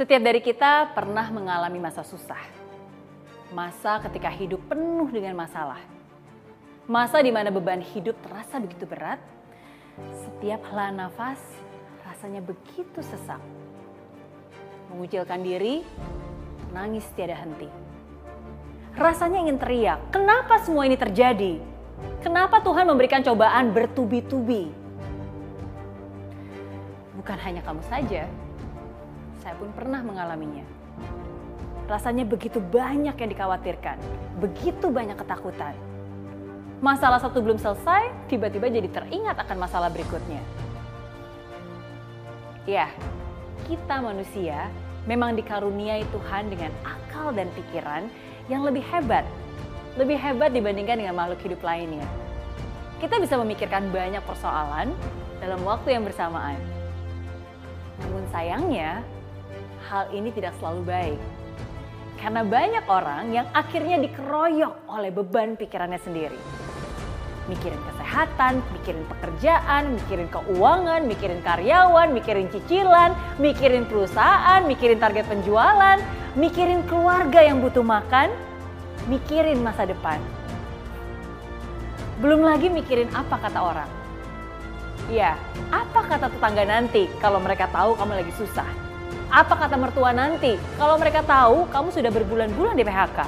Setiap dari kita pernah mengalami masa susah. Masa ketika hidup penuh dengan masalah. Masa di mana beban hidup terasa begitu berat. Setiap hela nafas rasanya begitu sesak. Mengucilkan diri, nangis tiada henti. Rasanya ingin teriak, kenapa semua ini terjadi? Kenapa Tuhan memberikan cobaan bertubi-tubi? Bukan hanya kamu saja, saya pun pernah mengalaminya. Rasanya begitu banyak yang dikhawatirkan, begitu banyak ketakutan. Masalah satu belum selesai, tiba-tiba jadi teringat akan masalah berikutnya. Ya, kita manusia memang dikaruniai Tuhan dengan akal dan pikiran yang lebih hebat. Lebih hebat dibandingkan dengan makhluk hidup lainnya. Kita bisa memikirkan banyak persoalan dalam waktu yang bersamaan. Namun sayangnya, hal ini tidak selalu baik. Karena banyak orang yang akhirnya dikeroyok oleh beban pikirannya sendiri. Mikirin kesehatan, mikirin pekerjaan, mikirin keuangan, mikirin karyawan, mikirin cicilan, mikirin perusahaan, mikirin target penjualan, mikirin keluarga yang butuh makan, mikirin masa depan. Belum lagi mikirin apa kata orang. Ya, apa kata tetangga nanti kalau mereka tahu kamu lagi susah? Apa kata mertua nanti kalau mereka tahu kamu sudah berbulan-bulan di PHK?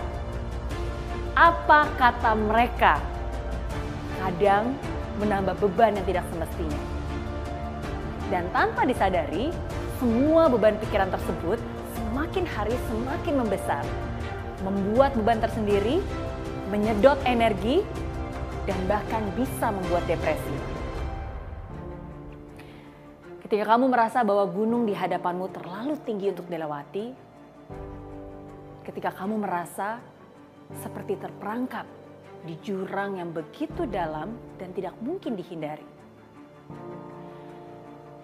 Apa kata mereka? Kadang menambah beban yang tidak semestinya. Dan tanpa disadari, semua beban pikiran tersebut semakin hari semakin membesar. Membuat beban tersendiri, menyedot energi, dan bahkan bisa membuat depresi. Ketika kamu merasa bahwa gunung di hadapanmu terlalu tinggi untuk dilewati, ketika kamu merasa seperti terperangkap di jurang yang begitu dalam dan tidak mungkin dihindari.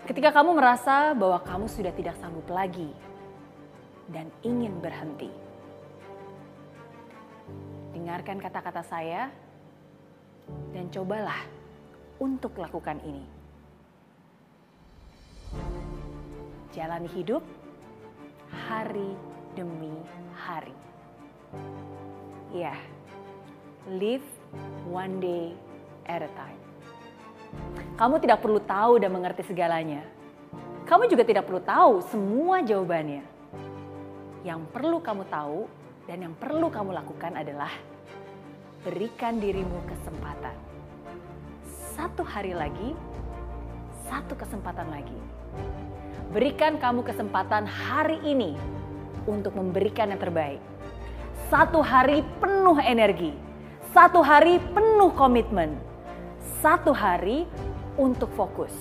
Ketika kamu merasa bahwa kamu sudah tidak sanggup lagi dan ingin berhenti. Dengarkan kata-kata saya dan cobalah untuk lakukan ini. Jalani hidup hari demi hari. Ya, yeah. live one day at a time. Kamu tidak perlu tahu dan mengerti segalanya. Kamu juga tidak perlu tahu semua jawabannya. Yang perlu kamu tahu dan yang perlu kamu lakukan adalah berikan dirimu kesempatan. Satu hari lagi, satu kesempatan lagi. Berikan kamu kesempatan hari ini untuk memberikan yang terbaik. Satu hari penuh energi, satu hari penuh komitmen, satu hari untuk fokus,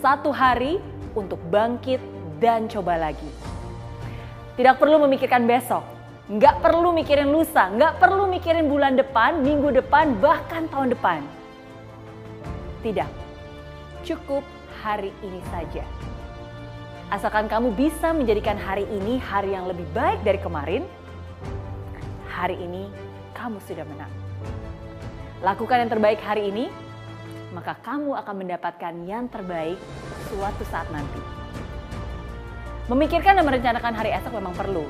satu hari untuk bangkit dan coba lagi. Tidak perlu memikirkan besok, nggak perlu mikirin lusa, nggak perlu mikirin bulan depan, minggu depan, bahkan tahun depan. Tidak, cukup hari ini saja. Asalkan kamu bisa menjadikan hari ini hari yang lebih baik dari kemarin, hari ini kamu sudah menang. Lakukan yang terbaik hari ini, maka kamu akan mendapatkan yang terbaik suatu saat nanti. Memikirkan dan merencanakan hari esok memang perlu,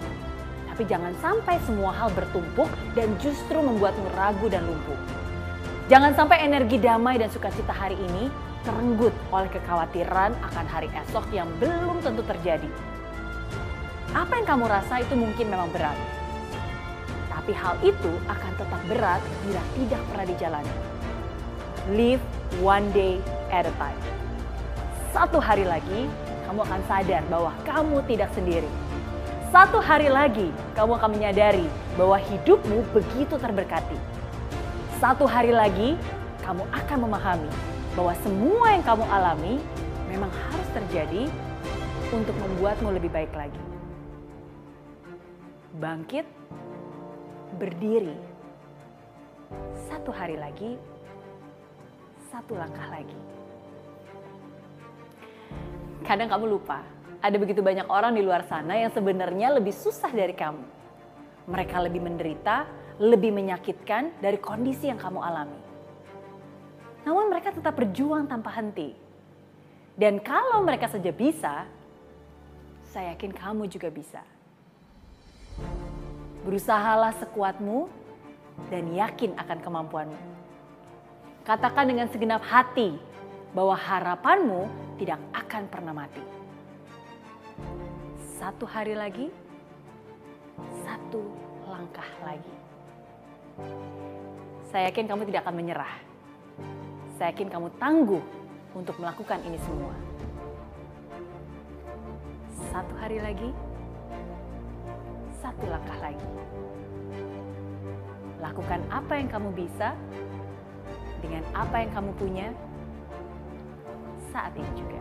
tapi jangan sampai semua hal bertumpuk dan justru membuatmu ragu dan lumpuh. Jangan sampai energi damai dan sukacita hari ini terenggut oleh kekhawatiran akan hari esok yang belum tentu terjadi. Apa yang kamu rasa itu mungkin memang berat, tapi hal itu akan tetap berat bila tidak pernah dijalani. Live one day at a time. Satu hari lagi, kamu akan sadar bahwa kamu tidak sendiri. Satu hari lagi, kamu akan menyadari bahwa hidupmu begitu terberkati. Satu hari lagi, kamu akan memahami bahwa semua yang kamu alami memang harus terjadi untuk membuatmu lebih baik lagi. Bangkit berdiri. Satu hari lagi, satu langkah lagi. Kadang kamu lupa, ada begitu banyak orang di luar sana yang sebenarnya lebih susah dari kamu. Mereka lebih menderita, lebih menyakitkan dari kondisi yang kamu alami. Namun mereka tetap berjuang tanpa henti. Dan kalau mereka saja bisa, saya yakin kamu juga bisa. Berusahalah sekuatmu dan yakin akan kemampuanmu. Katakan dengan segenap hati bahwa harapanmu tidak akan pernah mati. Satu hari lagi, satu langkah lagi. Saya yakin kamu tidak akan menyerah. Saya yakin kamu tangguh untuk melakukan ini semua. Satu hari lagi, satu langkah lagi. Lakukan apa yang kamu bisa dengan apa yang kamu punya saat ini juga.